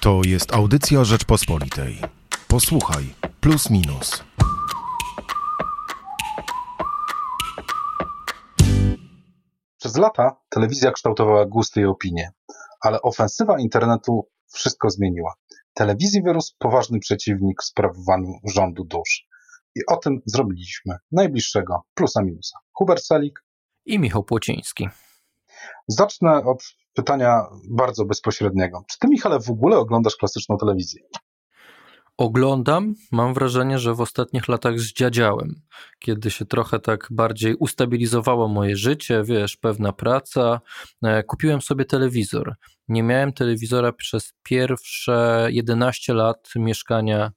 To jest audycja Rzeczpospolitej. Posłuchaj, plus minus. Przez lata telewizja kształtowała gusty i opinie, ale ofensywa internetu wszystko zmieniła. Telewizji wyrósł poważny przeciwnik w sprawowaniu rządu dusz. I o tym zrobiliśmy najbliższego plusa minusa. Hubert Selik i Michał Płociński. Zacznę od pytania bardzo bezpośredniego. Czy ty, Michale, w ogóle oglądasz klasyczną telewizję? Oglądam, mam wrażenie, że w ostatnich latach zdziadziałem, kiedy się trochę tak bardziej ustabilizowało moje życie, wiesz, pewna praca. E, kupiłem sobie telewizor. Nie miałem telewizora przez pierwsze 11 lat mieszkania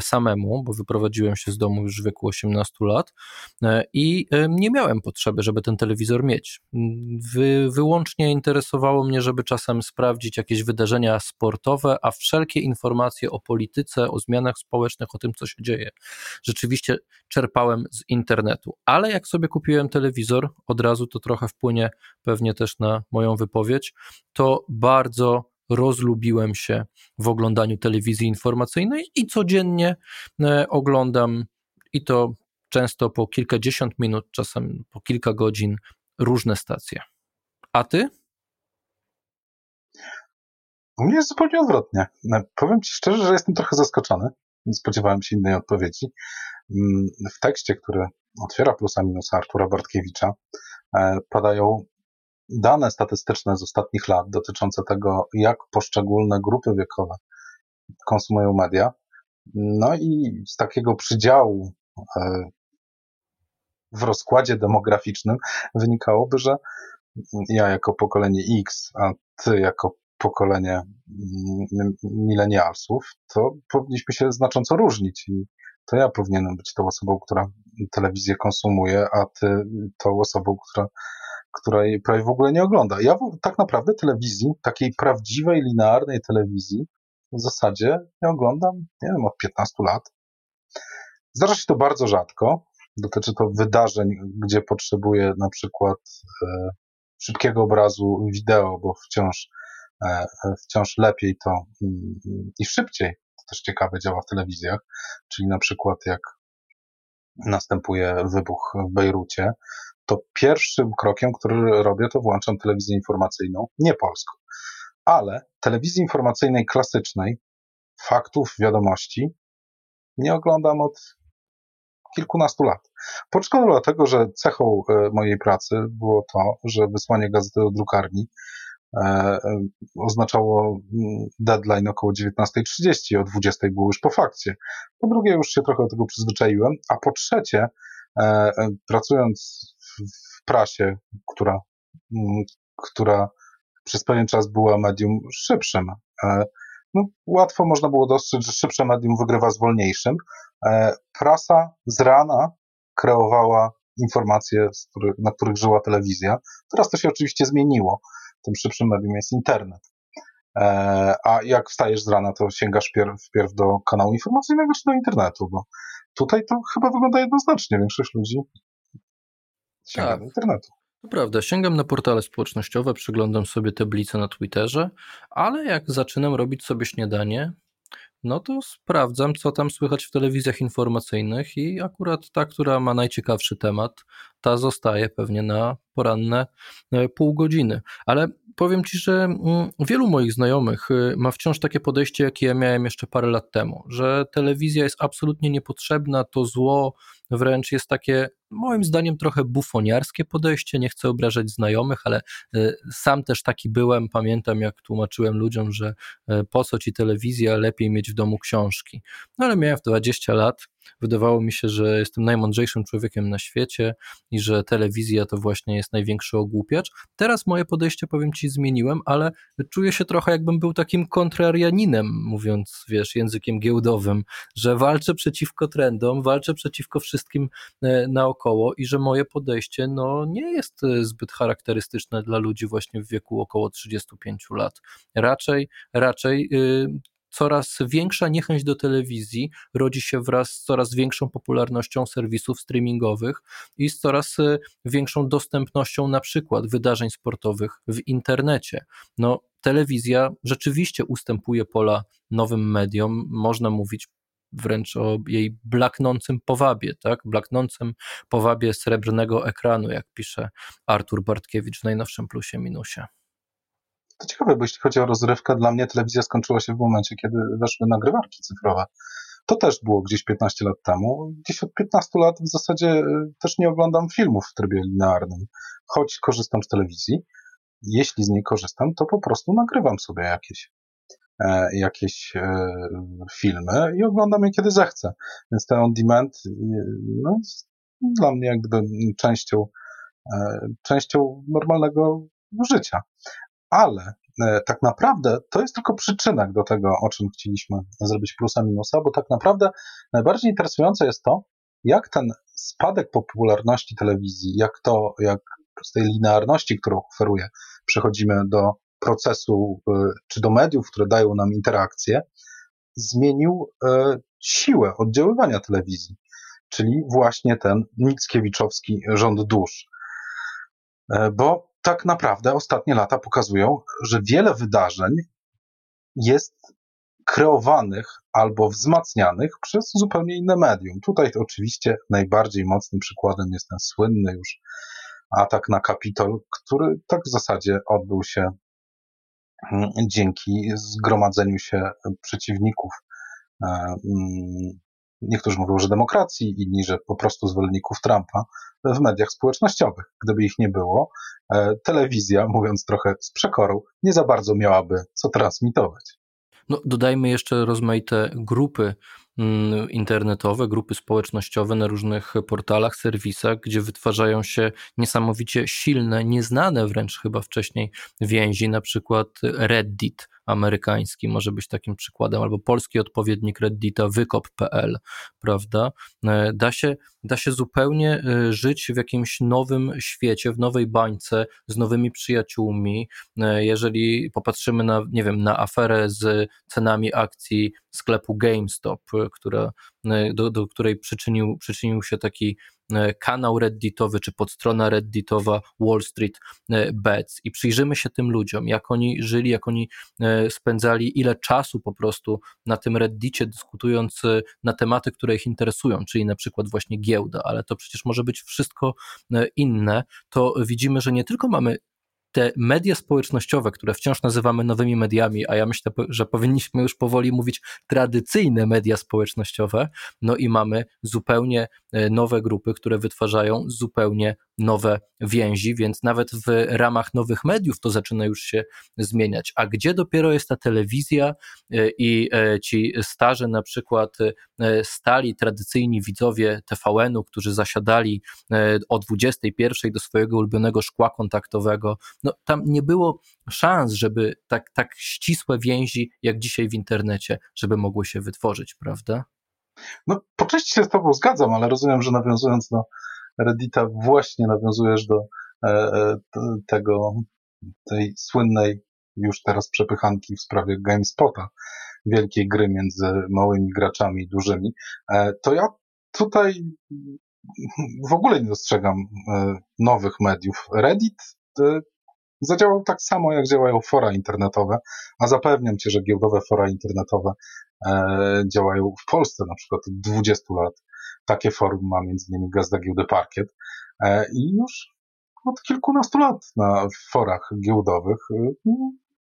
samemu, bo wyprowadziłem się z domu już w wieku 18 lat e, i e, nie miałem potrzeby, żeby ten telewizor mieć. Wy, wyłącznie interesowało mnie, żeby czasem sprawdzić jakieś wydarzenia sportowe, a wszelkie informacje o polityce, o zmianach społecznych, o tym, co się dzieje, rzeczywiście czerpałem z internetu. Ale jak sobie kupiłem telewizor, od razu to trochę wpłynie pewnie też na moją wypowiedź, to bardzo rozlubiłem się w oglądaniu telewizji informacyjnej i codziennie e, oglądam i to często po kilkadziesiąt minut, czasem po kilka godzin różne stacje. A ty? U mnie jest zupełnie odwrotnie. E, powiem ci szczerze, że jestem trochę zaskoczony. Spodziewałem się innej odpowiedzi. Mm, w tekście, który otwiera plusa minusa Artura Bartkiewicza, e, padają dane statystyczne z ostatnich lat dotyczące tego, jak poszczególne grupy wiekowe konsumują media. No i z takiego przydziału e, w rozkładzie demograficznym wynikałoby, że ja jako pokolenie X, a ty jako pokolenie mm, milenialsów, to powinniśmy się znacząco różnić i to ja powinienem być tą osobą, która telewizję konsumuje, a ty tą osobą, która której prawie w ogóle nie ogląda. Ja tak naprawdę telewizji, takiej prawdziwej, linearnej telewizji, w zasadzie nie oglądam, nie wiem, od 15 lat. Zdarza się to bardzo rzadko. Dotyczy to wydarzeń, gdzie potrzebuję na przykład e, szybkiego obrazu wideo, bo wciąż, e, wciąż lepiej to mm, i szybciej, to też ciekawe działa w telewizjach, czyli na przykład jak następuje wybuch w Bejrucie, to pierwszym krokiem, który robię, to włączam telewizję informacyjną, nie polską, ale telewizji informacyjnej klasycznej, faktów, wiadomości, nie oglądam od kilkunastu lat. Początkowo dlatego, że cechą e, mojej pracy było to, że wysłanie gazety do drukarni e, e, oznaczało mm, deadline około 19.30, o 20.00 było już po fakcie. Po drugie, już się trochę do tego przyzwyczaiłem, a po trzecie, pracując w prasie, która, mm, która przez pewien czas była medium szybszym. E, no, łatwo można było dostrzec, że szybsze medium wygrywa z wolniejszym. E, prasa z rana kreowała informacje, na których żyła telewizja. Teraz to się oczywiście zmieniło. Tym szybszym medium jest internet. E, a jak wstajesz z rana, to sięgasz pierw, wpierw do kanału informacyjnego czy do internetu, bo tutaj to chyba wygląda jednoznacznie. Większość ludzi tak. do internetu. To prawda, sięgam na portale społecznościowe, przyglądam sobie tablice na Twitterze, ale jak zaczynam robić sobie śniadanie, no to sprawdzam, co tam słychać w telewizjach informacyjnych i akurat ta, która ma najciekawszy temat, ta zostaje pewnie na poranne e, pół godziny. Ale powiem Ci, że mm, wielu moich znajomych y, ma wciąż takie podejście, jakie ja miałem jeszcze parę lat temu, że telewizja jest absolutnie niepotrzebna, to zło wręcz jest takie moim zdaniem trochę bufoniarskie podejście, nie chcę obrażać znajomych, ale y, sam też taki byłem, pamiętam jak tłumaczyłem ludziom, że y, po co ci telewizja, lepiej mieć w domu książki. No ale miałem w 20 lat, wydawało mi się, że jestem najmądrzejszym człowiekiem na świecie i że telewizja to właśnie jest największy ogłupiacz. Teraz moje podejście, powiem ci, zmieniłem, ale czuję się trochę jakbym był takim kontrarianinem, mówiąc, wiesz, językiem giełdowym, że walczę przeciwko trendom, walczę przeciwko wszystkim e, naokoło i że moje podejście no, nie jest e, zbyt charakterystyczne dla ludzi właśnie w wieku około 35 lat. Raczej, raczej yy, coraz większa niechęć do telewizji rodzi się wraz z coraz większą popularnością serwisów streamingowych i z coraz większą dostępnością na przykład wydarzeń sportowych w internecie. No, telewizja rzeczywiście ustępuje pola nowym mediom, można mówić wręcz o jej blaknącym powabie, tak? Blaknącym powabie srebrnego ekranu, jak pisze Artur Bartkiewicz w najnowszym plusie minusie. To ciekawe, bo jeśli chodzi o rozrywkę, dla mnie telewizja skończyła się w momencie, kiedy weszły nagrywarki cyfrowe. To też było gdzieś 15 lat temu. Gdzieś od 15 lat w zasadzie y, też nie oglądam filmów w trybie linearnym, choć korzystam z telewizji. Jeśli z niej korzystam, to po prostu nagrywam sobie jakieś E, jakieś e, filmy i oglądam je kiedy zechcę. Więc ten on demand no, jest dla mnie jakby częścią, e, częścią normalnego życia. Ale tak naprawdę to jest tylko przyczynek do tego, o czym chcieliśmy zrobić plusa minusa, bo tak naprawdę najbardziej interesujące jest to, jak ten spadek popularności telewizji, jak to, jak z tej linearności, którą oferuje, przechodzimy do procesu, e, czy do mediów, które dają nam interakcję, zmienił e, siłę oddziaływania telewizji, czyli właśnie ten Mickiewiczowski rząd dusz. E, bo tak naprawdę ostatnie lata pokazują, że wiele wydarzeń jest kreowanych albo wzmacnianych przez zupełnie inne medium. Tutaj oczywiście najbardziej mocnym przykładem jest ten słynny już atak na Kapitol, który tak w zasadzie odbył się dzięki zgromadzeniu się przeciwników. Niektórzy mówią, że demokracji, inni, że po prostu zwolenników Trumpa w mediach społecznościowych. Gdyby ich nie było, e, telewizja, mówiąc trochę z przekorą, nie za bardzo miałaby co transmitować. No, dodajmy jeszcze rozmaite grupy mm, internetowe, grupy społecznościowe na różnych portalach, serwisach, gdzie wytwarzają się niesamowicie silne, nieznane wręcz chyba wcześniej więzi, na przykład Reddit amerykański może być takim przykładem, albo polski odpowiednik Reddita, wykop.pl, prawda? E, da się, da się zupełnie e, żyć w jakimś nowym świecie, w nowej bańce, z nowymi przyjaciółmi. E, jeżeli popatrzymy na, nie wiem, na aferę z cenami akcji sklepu GameStop, która, do, do której przyczynił, przyczynił się taki kanał redditowy czy podstrona redditowa Wall Street e, Bets. I przyjrzymy się tym ludziom, jak oni żyli, jak oni e, spędzali, ile czasu po prostu na tym reddicie dyskutując na tematy, które ich interesują, czyli na przykład właśnie giełda, ale to przecież może być wszystko inne, to widzimy, że nie tylko mamy te media społecznościowe, które wciąż nazywamy nowymi mediami, a ja myślę, że powinniśmy już powoli mówić tradycyjne media społecznościowe, no i mamy zupełnie e, nowe grupy, które wytwarzają zupełnie nowe więzi, więc nawet w ramach nowych mediów to zaczyna już się zmieniać. A gdzie dopiero jest ta telewizja e, i e, ci starzy, na przykład stali tradycyjni widzowie TVN-u, którzy zasiadali o 21 do swojego ulubionego szkła kontaktowego, no, tam nie było szans, żeby tak, tak ścisłe więzi jak dzisiaj w internecie, żeby mogły się wytworzyć, prawda? No, po części się z Tobą zgadzam, ale rozumiem, że nawiązując do Reddita, właśnie nawiązujesz do e, e, tego, tej słynnej już teraz przepychanki w sprawie GameSpota, wielkiej gry między małymi graczami i dużymi. E, to ja tutaj w ogóle nie dostrzegam e, nowych mediów. Reddit zadziałał tak samo, jak działają fora internetowe, a zapewniam cię, że giełdowe fora internetowe e, działają w Polsce na przykład od 20 lat. Takie forum ma między innymi Gazda Giełdy Parkiet e, i już od kilkunastu lat na forach giełdowych e,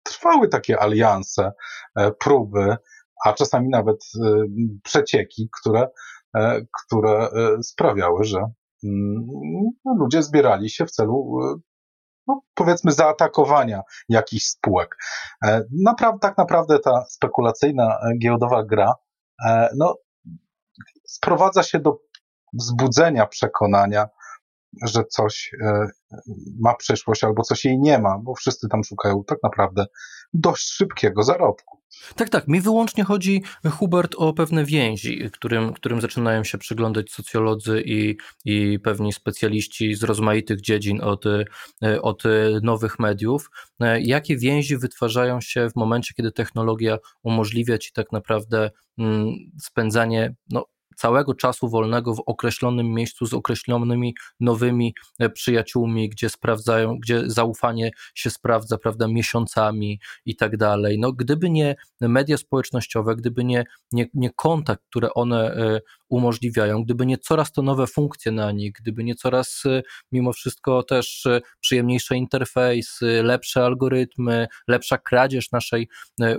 trwały takie alianse, e, próby, a czasami nawet e, przecieki, które, e, które sprawiały, że mm, ludzie zbierali się w celu no, powiedzmy, zaatakowania jakichś spółek. E, naprawdę, tak naprawdę ta spekulacyjna e, giełdowa gra e, no, sprowadza się do wzbudzenia przekonania, że coś ma przyszłość albo coś jej nie ma, bo wszyscy tam szukają tak naprawdę dość szybkiego zarobku. Tak, tak. Mi wyłącznie chodzi, Hubert, o pewne więzi, którym, którym zaczynają się przyglądać socjolodzy i, i pewni specjaliści z rozmaitych dziedzin od, od nowych mediów. Jakie więzi wytwarzają się w momencie, kiedy technologia umożliwia ci tak naprawdę mm, spędzanie no, całego czasu wolnego w określonym miejscu z określonymi nowymi e, przyjaciółmi, gdzie sprawdzają, gdzie zaufanie się sprawdza, prawda, miesiącami i tak dalej. No, gdyby nie media społecznościowe, gdyby nie, nie, nie kontakt, które one e, umożliwiają, gdyby nie coraz to nowe funkcje na nich, gdyby nie coraz e, mimo wszystko też przyjemniejsze interfejsy, lepsze algorytmy, lepsza kradzież naszej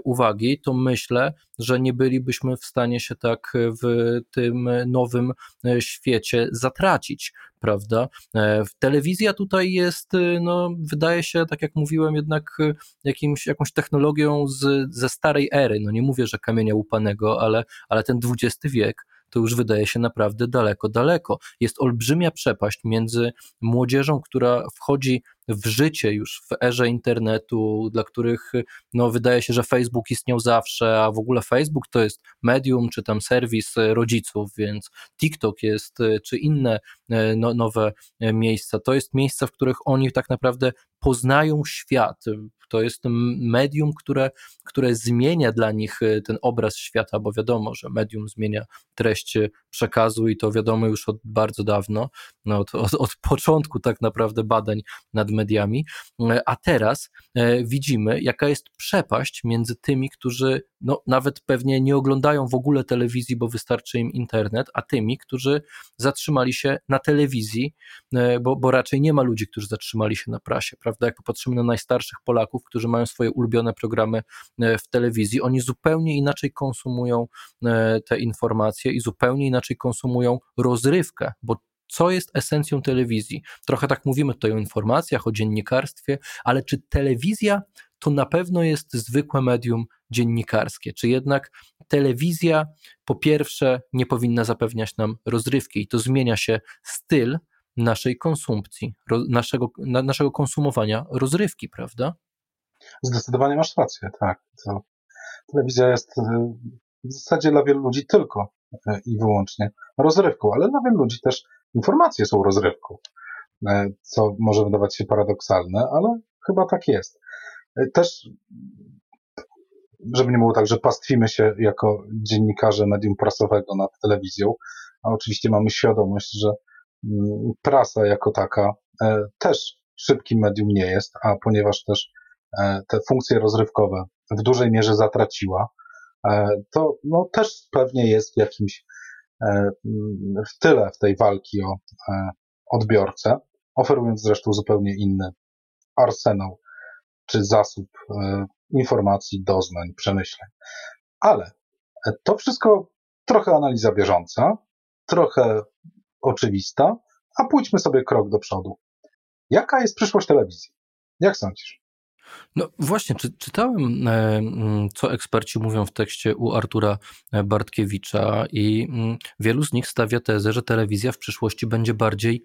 uwagi, to myślę, że nie bylibyśmy w stanie się tak w tym nowym e, świecie zatracić, prawda? E, telewizja tutaj jest, e, no, wydaje się, tak jak mówiłem, jednak jakimś, jakąś technologią z, ze starej ery. No nie mówię, że kamienia łupanego, ale, ale ten XX wiek to już wydaje się naprawdę daleko, daleko. Jest olbrzymia przepaść między młodzieżą, która wchodzi w życie już w erze internetu, dla których no, wydaje się, że Facebook istniał zawsze, a w ogóle Facebook to jest medium czy tam serwis rodziców, więc TikTok jest, czy inne e, no, nowe miejsca. To jest miejsca, w których oni tak naprawdę poznają świat. To jest medium, które, które zmienia dla nich e, ten obraz świata, bo wiadomo, że medium zmienia treść przekazu i to wiadomo już od bardzo dawno, no od, od, od początku tak naprawdę badań nad mediami, e, a teraz e, widzimy, jaka jest przepaść między tymi, którzy no, nawet pewnie nie oglądają w ogóle telewizji, bo wystarczy im internet, a tymi, którzy zatrzymali się na telewizji, bo, bo raczej nie ma ludzi, którzy zatrzymali się na prasie, prawda? Jak popatrzymy na najstarszych Polaków, którzy mają swoje ulubione programy e, w telewizji, oni zupełnie inaczej konsumują e, te informacje i zupełnie inaczej konsumują rozrywkę, bo co jest esencją telewizji? Trochę tak mówimy tutaj o informacjach, o dziennikarstwie, ale czy telewizja to na pewno jest zwykłe medium dziennikarskie? Czy jednak telewizja po pierwsze nie powinna zapewniać nam rozrywki i to zmienia się styl naszej konsumpcji, naszego, na, naszego konsumowania rozrywki, prawda? Zdecydowanie masz rację, tak. To telewizja jest y, w zasadzie dla wielu ludzi tylko y, i wyłącznie rozrywką, ale dla wielu ludzi też informacje są rozrywką, y, co może wydawać się paradoksalne, ale chyba tak jest. Też, żeby nie było tak, że pastwimy się jako dziennikarze medium prasowego nad telewizją, a oczywiście mamy świadomość, że mm, prasa jako taka też szybkim medium nie jest, a ponieważ też te funkcje rozrywkowe w dużej mierze zatraciła, e, to no, też pewnie jest w jakimś e, w tyle w tej walki o odbiorcę, oferując zresztą zupełnie inny arsenał czy zasób informacji, doznań, przemyśleń. Ale to wszystko trochę analiza bieżąca, trochę oczywista, a pójdźmy sobie krok do przodu. Jaka jest przyszłość telewizji? Jak sądzisz? No właśnie, czy, czytałem, e, mm, co eksperci mówią w tekście u Artura e, Bartkiewicza, i mm, wielu z nich stawia tezę, że telewizja w przyszłości będzie bardziej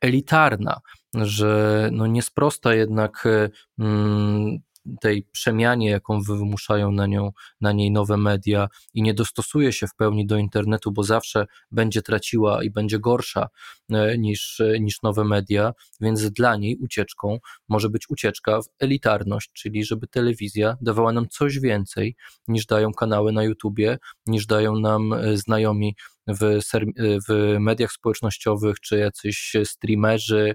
elitarna, że no nie sprosta jednak e, mm, tej przemianie, jaką wymuszają na, nią, na niej nowe media i nie dostosuje się w pełni do internetu, bo zawsze będzie traciła i będzie gorsza e, niż, e, niż nowe media, więc dla niej ucieczką może być ucieczka w elitarność, czyli żeby telewizja dawała nam coś więcej niż dają kanały na YouTubie, niż dają nam e, znajomi w, w mediach społecznościowych, czy jacyś streamerzy,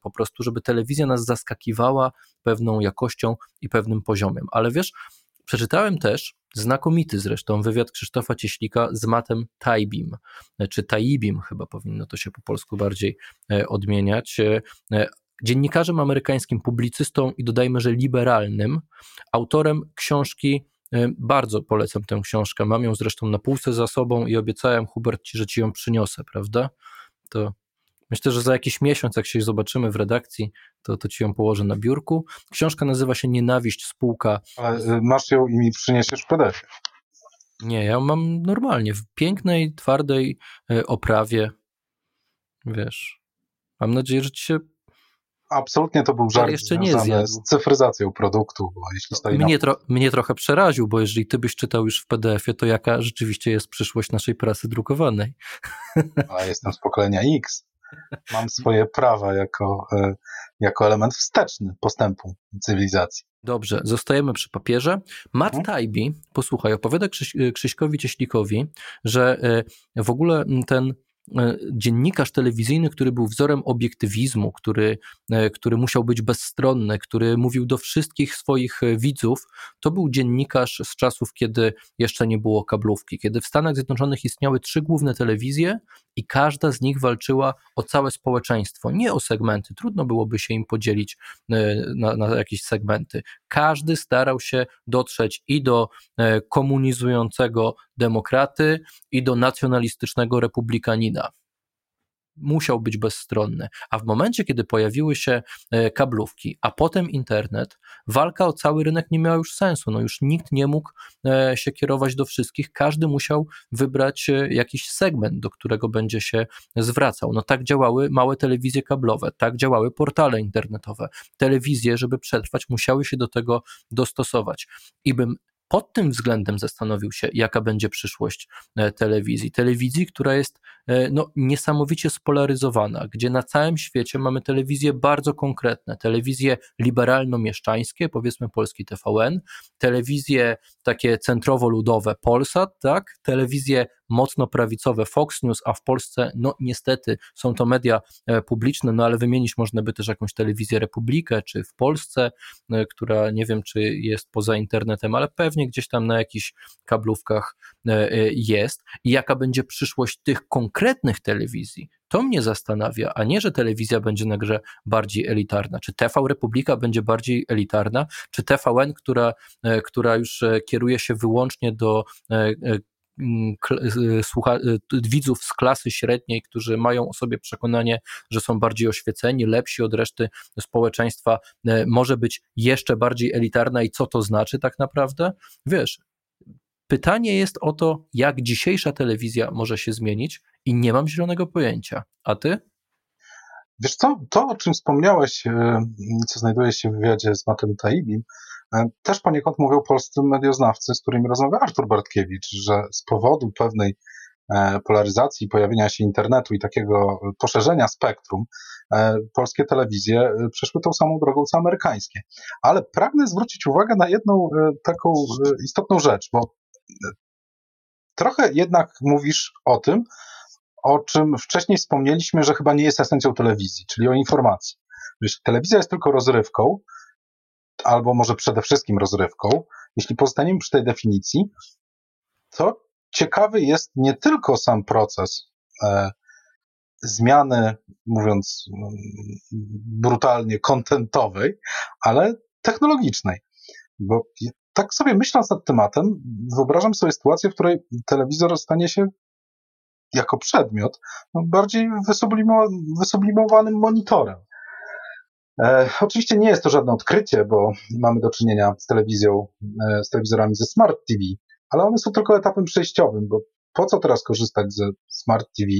po prostu, żeby telewizja nas zaskakiwała pewną jakością i pewnym poziomem. Ale wiesz, przeczytałem też znakomity zresztą wywiad Krzysztofa Cieślika z Matem Taibim, czy Taibim chyba powinno to się po polsku bardziej e, odmieniać. E, e, dziennikarzem amerykańskim, publicystą i dodajmy, że liberalnym, autorem książki bardzo polecam tę książkę. Mam ją zresztą na półce za sobą i obiecałem Hubert ci, że ci ją przyniosę, prawda? To Myślę, że za jakiś miesiąc, jak się zobaczymy w redakcji, to, to ci ją położę na biurku. Książka nazywa się Nienawiść spółka. Ale masz ją i mi przyniesiesz PDF. Nie, ja mam normalnie, w pięknej, twardej y, oprawie. Wiesz, mam nadzieję, że ci się Absolutnie to był żart jeszcze nie zjadł. z cyfryzacją produktu, bo jeśli stoi Mnie, na... tro, mnie trochę przeraził, bo jeżeli ty byś czytał już w PDF-ie, to jaka rzeczywiście jest przyszłość naszej prasy drukowanej? A jestem z pokolenia X. Mam swoje prawa jako, e, jako element wsteczny postępu cywilizacji. Dobrze, zostajemy przy papierze. Matt Mhm. Taibbi, posłuchaj, opowiada Krzyś, Krzyśkowi Cieślikowi, że e, w ogóle ten e, dziennikarz telewizyjny, który był wzorem obiektywizmu, który, e, który musiał być bezstronny, który mówił do wszystkich swoich e, widzów, to był dziennikarz z czasów, kiedy jeszcze nie było kablówki, kiedy w Stanach Zjednoczonych istniały trzy główne telewizje i każda z nich walczyła o całe społeczeństwo, nie o segmenty. Trudno byłoby się im podzielić e, na, na jakieś segmenty. Każdy starał się dotrzeć i do e, komunizującego demokraty, i do nacjonalistycznego republikanina. Musiał być bezstronny. A w momencie, kiedy pojawiły się e, kablówki, a potem internet, walka o cały rynek nie miała już sensu. No już nikt nie mógł e, się kierować do wszystkich, każdy musiał wybrać e, jakiś segment, do którego będzie się zwracał. No tak działały małe telewizje kablowe, tak działały portale internetowe. Telewizje, żeby przetrwać, musiały się do tego dostosować. I bym pod tym względem zastanowił się, jaka będzie przyszłość e, telewizji. Telewizji, która jest no, niesamowicie spolaryzowana, gdzie na całym świecie mamy telewizje bardzo konkretne, telewizje liberalno-mieszczańskie, powiedzmy polski TVN, telewizje takie centrowo-ludowe Polsat, tak? telewizje mocno prawicowe Fox News, a w Polsce, no niestety, są to media e, publiczne, no ale wymienić można by też jakąś telewizję Republikę, czy w Polsce, e, która nie wiem, czy jest poza internetem, ale pewnie gdzieś tam na jakichś kablówkach e, jest. I jaka będzie przyszłość tych konkretnych telewizji? To mnie zastanawia, a nie, że telewizja będzie na grze bardziej elitarna. Czy TV Republika będzie bardziej elitarna, czy TVN, która, która już kieruje się wyłącznie do słucha, widzów z klasy średniej, którzy mają o sobie przekonanie, że są bardziej oświeceni, lepsi od reszty społeczeństwa, może być jeszcze bardziej elitarna i co to znaczy tak naprawdę? Wiesz, pytanie jest o to, jak dzisiejsza telewizja może się zmienić i nie mam zielonego pojęcia. A ty? Wiesz co, to o czym wspomniałeś, co znajduje się w wywiadzie z Matem Taibim, też poniekąd mówią polscy medioznawcy, z którymi rozmawia Artur Bartkiewicz, że z powodu pewnej polaryzacji, pojawienia się internetu i takiego poszerzenia spektrum, polskie telewizje przeszły tą samą drogą co amerykańskie. Ale pragnę zwrócić uwagę na jedną taką istotną rzecz, bo trochę jednak mówisz o tym, o czym wcześniej wspomnieliśmy, że chyba nie jest esencją telewizji, czyli o informacji. Jeśli telewizja jest tylko rozrywką, albo może przede wszystkim rozrywką, jeśli pozostaniemy przy tej definicji, to ciekawy jest nie tylko sam proces e, zmiany, mówiąc brutalnie, kontentowej, ale technologicznej. Bo tak sobie myśląc nad tematem, wyobrażam sobie sytuację, w której telewizor stanie się jako przedmiot no, bardziej wysublimowanym monitorem. E, oczywiście nie jest to żadne odkrycie, bo mamy do czynienia z telewizją, e, z telewizorami ze Smart TV, ale one są tylko etapem przejściowym, bo po co teraz korzystać ze Smart TV,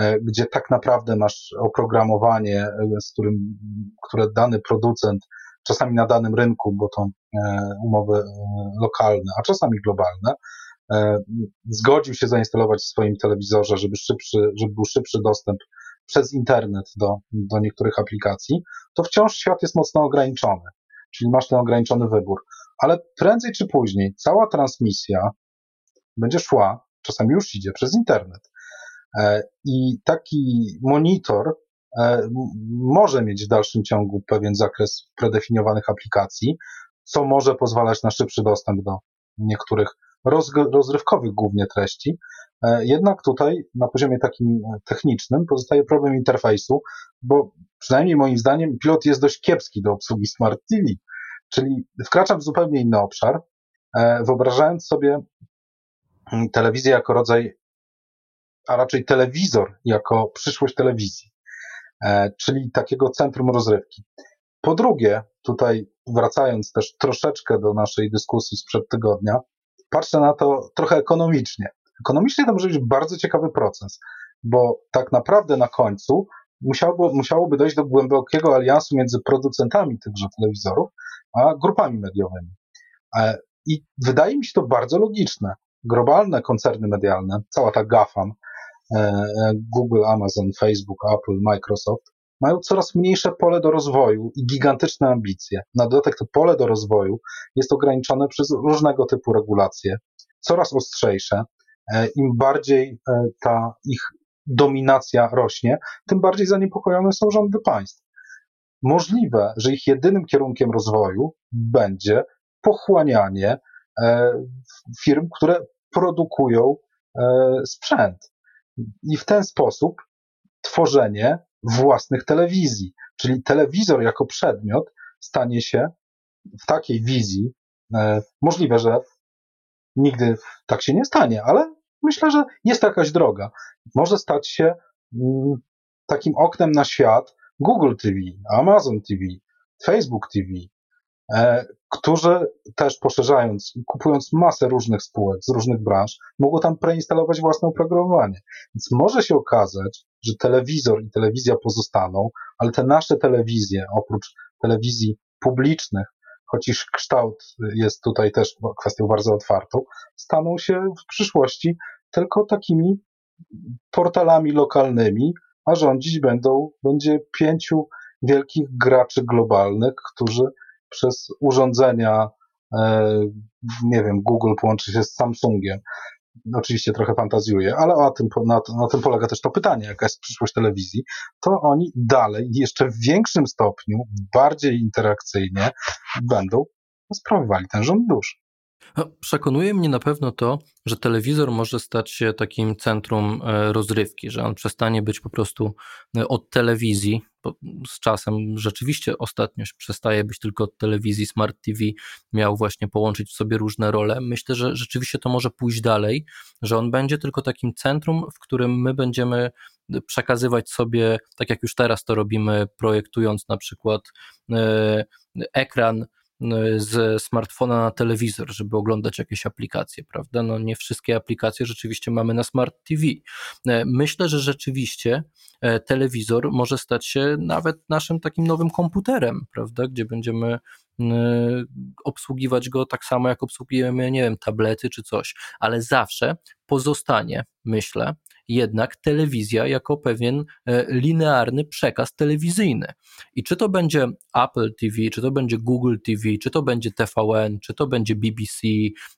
e, gdzie tak naprawdę masz oprogramowanie, z którym, które dany producent, czasami na danym rynku, bo to umowy lokalne, a czasami globalne, zgodził się zainstalować w swoim telewizorze, żeby, szybszy, żeby był szybszy dostęp przez internet do, do niektórych aplikacji, to wciąż świat jest mocno ograniczony, czyli masz ten ograniczony wybór. Ale prędzej czy później cała transmisja będzie szła, czasami już idzie, przez internet. I taki monitor może mieć w dalszym ciągu pewien zakres predefiniowanych aplikacji, co może pozwalać na szybszy dostęp do niektórych rozrywkowych głównie treści. Jednak tutaj na poziomie takim technicznym pozostaje problem interfejsu, bo przynajmniej moim zdaniem pilot jest dość kiepski do obsługi Smart TV, czyli wkraczam w zupełnie inny obszar, wyobrażając sobie telewizję jako rodzaj, a raczej telewizor jako przyszłość telewizji, czyli takiego centrum rozrywki. Po drugie, tutaj wracając też troszeczkę do naszej dyskusji sprzed tygodnia, patrzę na to trochę ekonomicznie. Ekonomicznie to może być bardzo ciekawy proces, bo tak naprawdę na końcu musiałoby, musiałoby dojść do głębokiego aliansu między producentami tychże telewizorów, a grupami mediowymi. E, I wydaje mi się to bardzo logiczne. Globalne koncerny medialne, cała ta GAFAM, e, Google, Amazon, Facebook, Apple, Microsoft, mają coraz mniejsze pole do rozwoju i gigantyczne ambicje. Na dodatek to pole do rozwoju jest ograniczone przez różnego typu regulacje, coraz ostrzejsze. E, Im bardziej ta ich dominacja rośnie, tym bardziej zaniepokojone są rządy państw. Możliwe, że ich jedynym kierunkiem rozwoju będzie pochłanianie e, firm, które produkują e, sprzęt. I w ten sposób tworzenie własnych telewizji, czyli telewizor jako przedmiot stanie się w takiej wizji, e, możliwe, że nigdy tak się nie stanie, ale myślę, że jest to jakaś droga. Może stać się mm, takim oknem na świat Google TV, Amazon TV, Facebook TV, e, którzy też poszerzając, kupując masę różnych spółek z różnych branż, mogą tam preinstalować własne oprogramowanie. Więc może się okazać, że telewizor i telewizja pozostaną, ale te nasze telewizje, oprócz telewizji publicznych, choć kształt jest tutaj też kwestią bardzo otwartą, staną się w przyszłości tylko takimi portalami lokalnymi, a rządzić będą, będzie pięciu wielkich graczy globalnych, którzy przez urządzenia, e, nie wiem, Google połączy się z Samsungiem. Oczywiście trochę fantazjuję, ale o tym, na, na tym polega też to pytanie, jaka jest przyszłość telewizji. To oni dalej, jeszcze w większym stopniu, bardziej interakcyjnie będą sprawowali ten rząd dusz. Przekonuje mnie na pewno to, że telewizor może stać się takim centrum e, rozrywki, że on przestanie być po prostu e, od telewizji. Z czasem rzeczywiście ostatnio przestaje być tylko od telewizji. Smart TV miał właśnie połączyć w sobie różne role. Myślę, że rzeczywiście to może pójść dalej, że on będzie tylko takim centrum, w którym my będziemy przekazywać sobie, tak jak już teraz to robimy, projektując na przykład e, ekran z smartfona na telewizor, żeby oglądać jakieś aplikacje, prawda? No nie wszystkie aplikacje rzeczywiście mamy na Smart TV. E, myślę, że rzeczywiście e, telewizor może stać się nawet naszym takim nowym komputerem, prawda? Gdzie będziemy obsługiwać go tak samo, jak obsługujemy, nie wiem, tablety czy coś, ale zawsze pozostanie, myślę, jednak telewizja jako pewien e, linearny przekaz telewizyjny. I czy to będzie Apple TV, czy to będzie Google TV, czy to będzie TVN, czy to będzie BBC,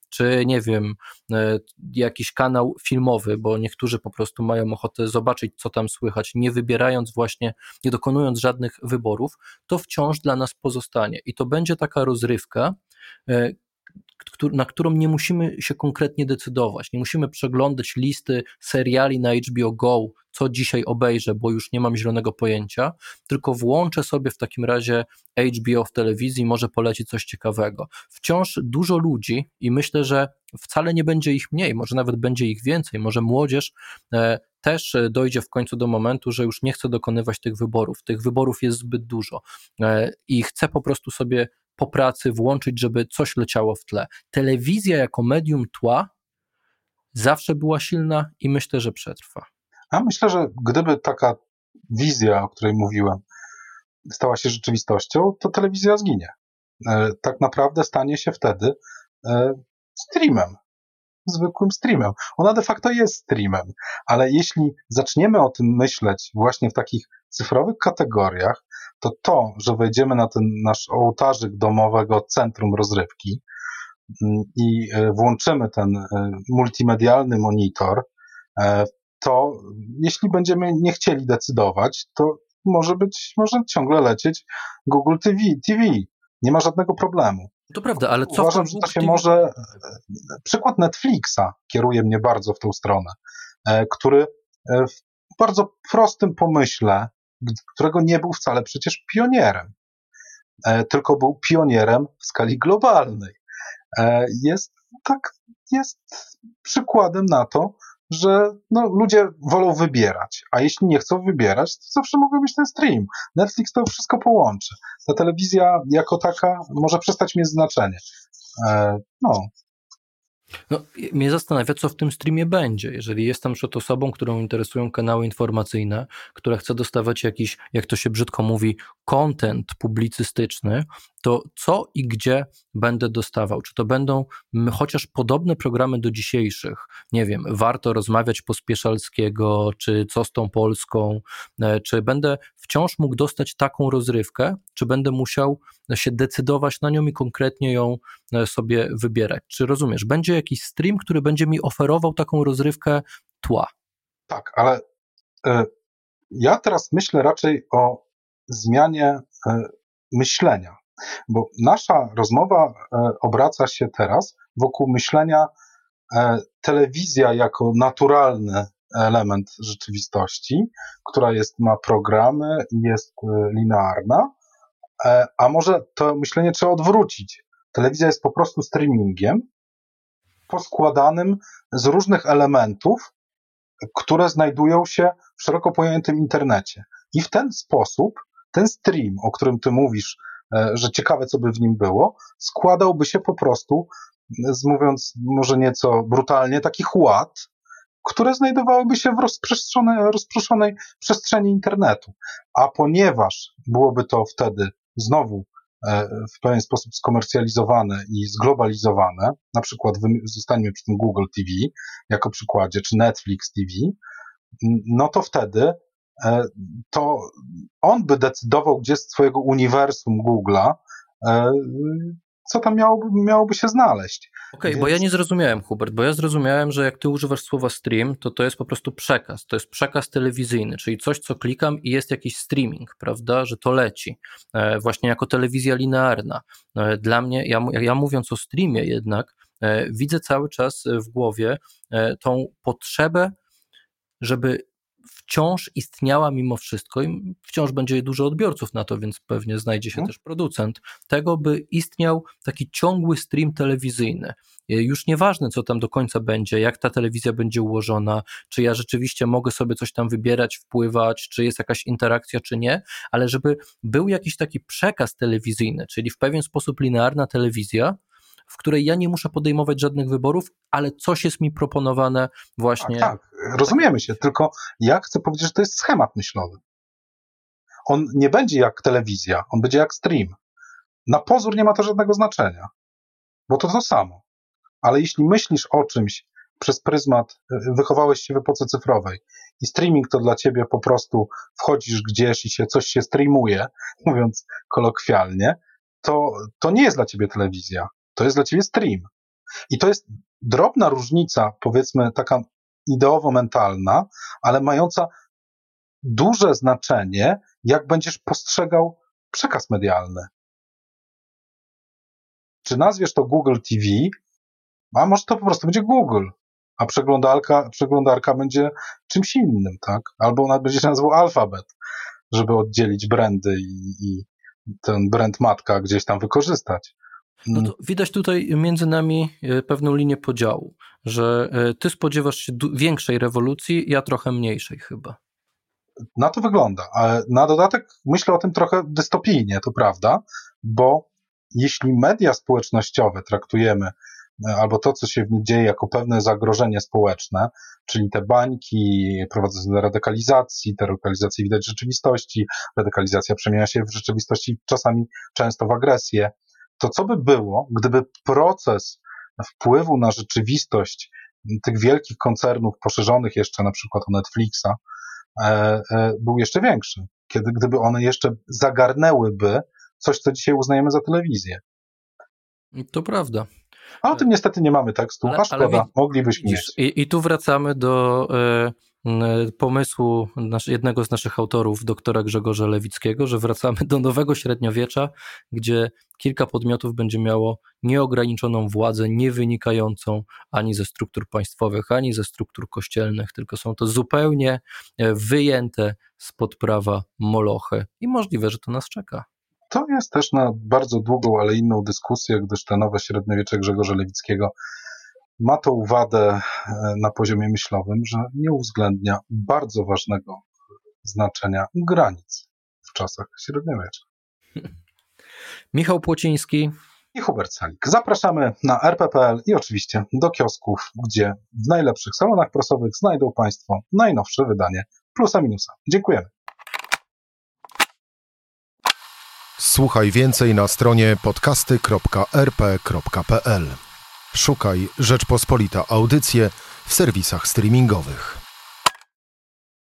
czy nie wiem, e, jakiś kanał filmowy, bo niektórzy po prostu mają ochotę zobaczyć, co tam słychać, nie wybierając właśnie, nie dokonując żadnych wyborów, to wciąż dla nas pozostanie. I to będzie taka rozrywka, e, na którą nie musimy się konkretnie decydować. Nie musimy przeglądać listy seriali na HBO Go, co dzisiaj obejrzę, bo już nie mam zielonego pojęcia, tylko włączę sobie w takim razie HBO w telewizji może poleci coś ciekawego. Wciąż dużo ludzi i myślę, że wcale nie będzie ich mniej, może nawet będzie ich więcej, może młodzież e, też dojdzie w końcu do momentu, że już nie chce dokonywać tych wyborów. Tych wyborów jest zbyt dużo e, i chce po prostu sobie po pracy włączyć, żeby coś leciało w tle. Telewizja jako medium tła zawsze była silna i myślę, że przetrwa. A myślę, że gdyby taka wizja, o której mówiłem, stała się rzeczywistością, to telewizja zginie. E, tak naprawdę stanie się wtedy e, streamem. Zwykłym streamem. Ona de facto jest streamem, ale jeśli zaczniemy o tym myśleć właśnie w takich cyfrowych kategoriach, to to, że wejdziemy na ten nasz ołtarzyk domowego centrum rozrywki mm, i e, włączymy ten e, multimedialny monitor, e, to jeśli będziemy nie chcieli decydować, to może być, może ciągle lecieć Google TV, TV. Nie ma żadnego problemu. To prawda, ale co Uważam, że to się może. Przykład Netflixa kieruje mnie bardzo w tą stronę, który w bardzo prostym pomyśle którego nie był wcale przecież pionierem, e, tylko był pionierem w skali globalnej. E, jest tak, jest przykładem na to, że no, ludzie wolą wybierać, a jeśli nie chcą wybierać, to zawsze mogą być ten stream. Netflix to wszystko połączy. Ta telewizja jako taka może przestać mieć znaczenie. E, no. No, mnie zastanawia, co w tym streamie będzie. Jeżeli jestem przed osobą, którą interesują kanały informacyjne, która chce dostawać jakiś, jak to się brzydko mówi, content publicystyczny, to co i gdzie będę dostawał? Czy to będą chociaż podobne programy do dzisiejszych? Nie wiem, warto rozmawiać pospieszalskiego, czy co z tą Polską? E, czy będę wciąż mógł dostać taką rozrywkę, czy będę musiał się decydować na nią i konkretnie ją e, sobie wybierać? Czy rozumiesz? Będzie jakiś stream, który będzie mi oferował taką rozrywkę tła. Tak, ale y, ja teraz myślę raczej o zmianie y, myślenia, bo nasza rozmowa y, obraca się teraz wokół myślenia telewizja jako naturalny element rzeczywistości, która jest, ma programy i jest linearna, a może to myślenie trzeba odwrócić. Telewizja jest po prostu streamingiem, poskładanym z różnych elementów, które znajdują się w szeroko pojętym internecie. I w ten sposób ten stream, o którym ty mówisz, e, że ciekawe, co by w nim było, składałby się po prostu, mówiąc może nieco brutalnie, takich ład, które znajdowałyby się w rozproszonej, rozproszonej przestrzeni internetu. A ponieważ byłoby to wtedy znowu E, w pewien sposób skomercjalizowane i zglobalizowane, na przykład zostańmy przy tym Google TV jako przykładzie, czy Netflix TV, no to wtedy e, to on by decydował, gdzie z swojego uniwersum Google'a e, co tam miałoby, miałoby się znaleźć. Okej, okay, bo ja nie zrozumiałem, Hubert, bo ja zrozumiałem, że jak ty używasz słowa stream, to to jest po prostu przekaz, to jest przekaz telewizyjny, czyli coś, co klikam i jest jakiś streaming, prawda, że to leci, e, właśnie jako telewizja linearna. E, dla mnie, ja, ja mówiąc o streamie jednak, e, widzę cały czas w głowie tą potrzebę, żeby wciąż istniała mimo wszystko i wciąż będzie dużo odbiorców na to, więc pewnie znajdzie się hmm. też producent, tego by istniał taki ciągły stream telewizyjny. Już nieważne, co tam do końca będzie, jak ta telewizja będzie ułożona, czy ja rzeczywiście mogę sobie coś tam wybierać, wpływać, czy jest jakaś interakcja, czy nie, ale żeby był jakiś taki przekaz telewizyjny, czyli w pewien sposób linearna telewizja, w której ja nie muszę podejmować żadnych wyborów, ale coś jest mi proponowane właśnie. Tak, tak. rozumiemy się, tylko ja chcę powiedzieć, że to jest schemat myślowy. On nie będzie jak telewizja, on będzie jak stream. Na pozór nie ma to żadnego znaczenia, bo to to samo. Ale jeśli myślisz o czymś przez pryzmat, wychowałeś się w epoce cyfrowej i streaming to dla ciebie po prostu wchodzisz gdzieś i się coś się streamuje, mówiąc kolokwialnie, to, to nie jest dla ciebie telewizja. To jest dla ciebie stream. I to jest drobna różnica, powiedzmy, taka ideowo-mentalna, ale mająca duże znaczenie, jak będziesz postrzegał przekaz medialny. Czy nazwiesz to Google TV, a może to po prostu będzie Google, a przeglądarka, przeglądarka będzie czymś innym, tak? Albo ona będzie się nazywał Alphabet, żeby oddzielić brandy i, i ten brand matka gdzieś tam wykorzystać. No to widać tutaj między nami e, pewną linię podziału, że e, ty spodziewasz się większej rewolucji, ja trochę mniejszej chyba. Na to wygląda. Ale na dodatek myślę o tym trochę dystopijnie, to prawda, bo jeśli media społecznościowe traktujemy e, albo to, co się w nich dzieje, jako pewne zagrożenie społeczne, czyli te bańki prowadzące do radykalizacji, te radykalizacje widać w rzeczywistości, radykalizacja przemienia się w rzeczywistości czasami często w agresję, to co by było, gdyby proces wpływu na rzeczywistość tych wielkich koncernów poszerzonych jeszcze na przykład o Netflixa e, e, był jeszcze większy, kiedy gdyby one jeszcze zagarnęłyby coś, co dzisiaj uznajemy za telewizję. To prawda. A o tym niestety nie mamy tekstu, ale, a szkoda, ale, moglibyśmy mieć. I, I, tu wracamy do e, pomysłu nasz, jednego z naszych autorów, doktora Grzegorza Lewickiego, że wracamy do nowego średniowiecza, gdzie kilka podmiotów będzie miało nieograniczoną władzę, nie wynikającą ani ze struktur państwowych, ani ze struktur kościelnych, tylko są to zupełnie e, wyjęte spod prawa molochy i możliwe, że to nas czeka. To jest też na bardzo długą, ale inną dyskusję, gdyż te nowe średniowiecze Grzegorza Lewickiego ma to uwadę e, na poziomie myślowym, że nie uwzględnia bardzo ważnego znaczenia granic w czasach średniowiecza. Michał Płociński. i Hubert Salik. Zapraszamy na rp.pl i oczywiście do kiosków, gdzie w najlepszych salonach prasowych znajdą Państwo najnowsze wydanie Plusa Minusa. Dziękujemy. Słuchaj więcej na stronie podcasty.rp.pl. Szukaj Rzeczpospolita Audycje w serwisach streamingowych.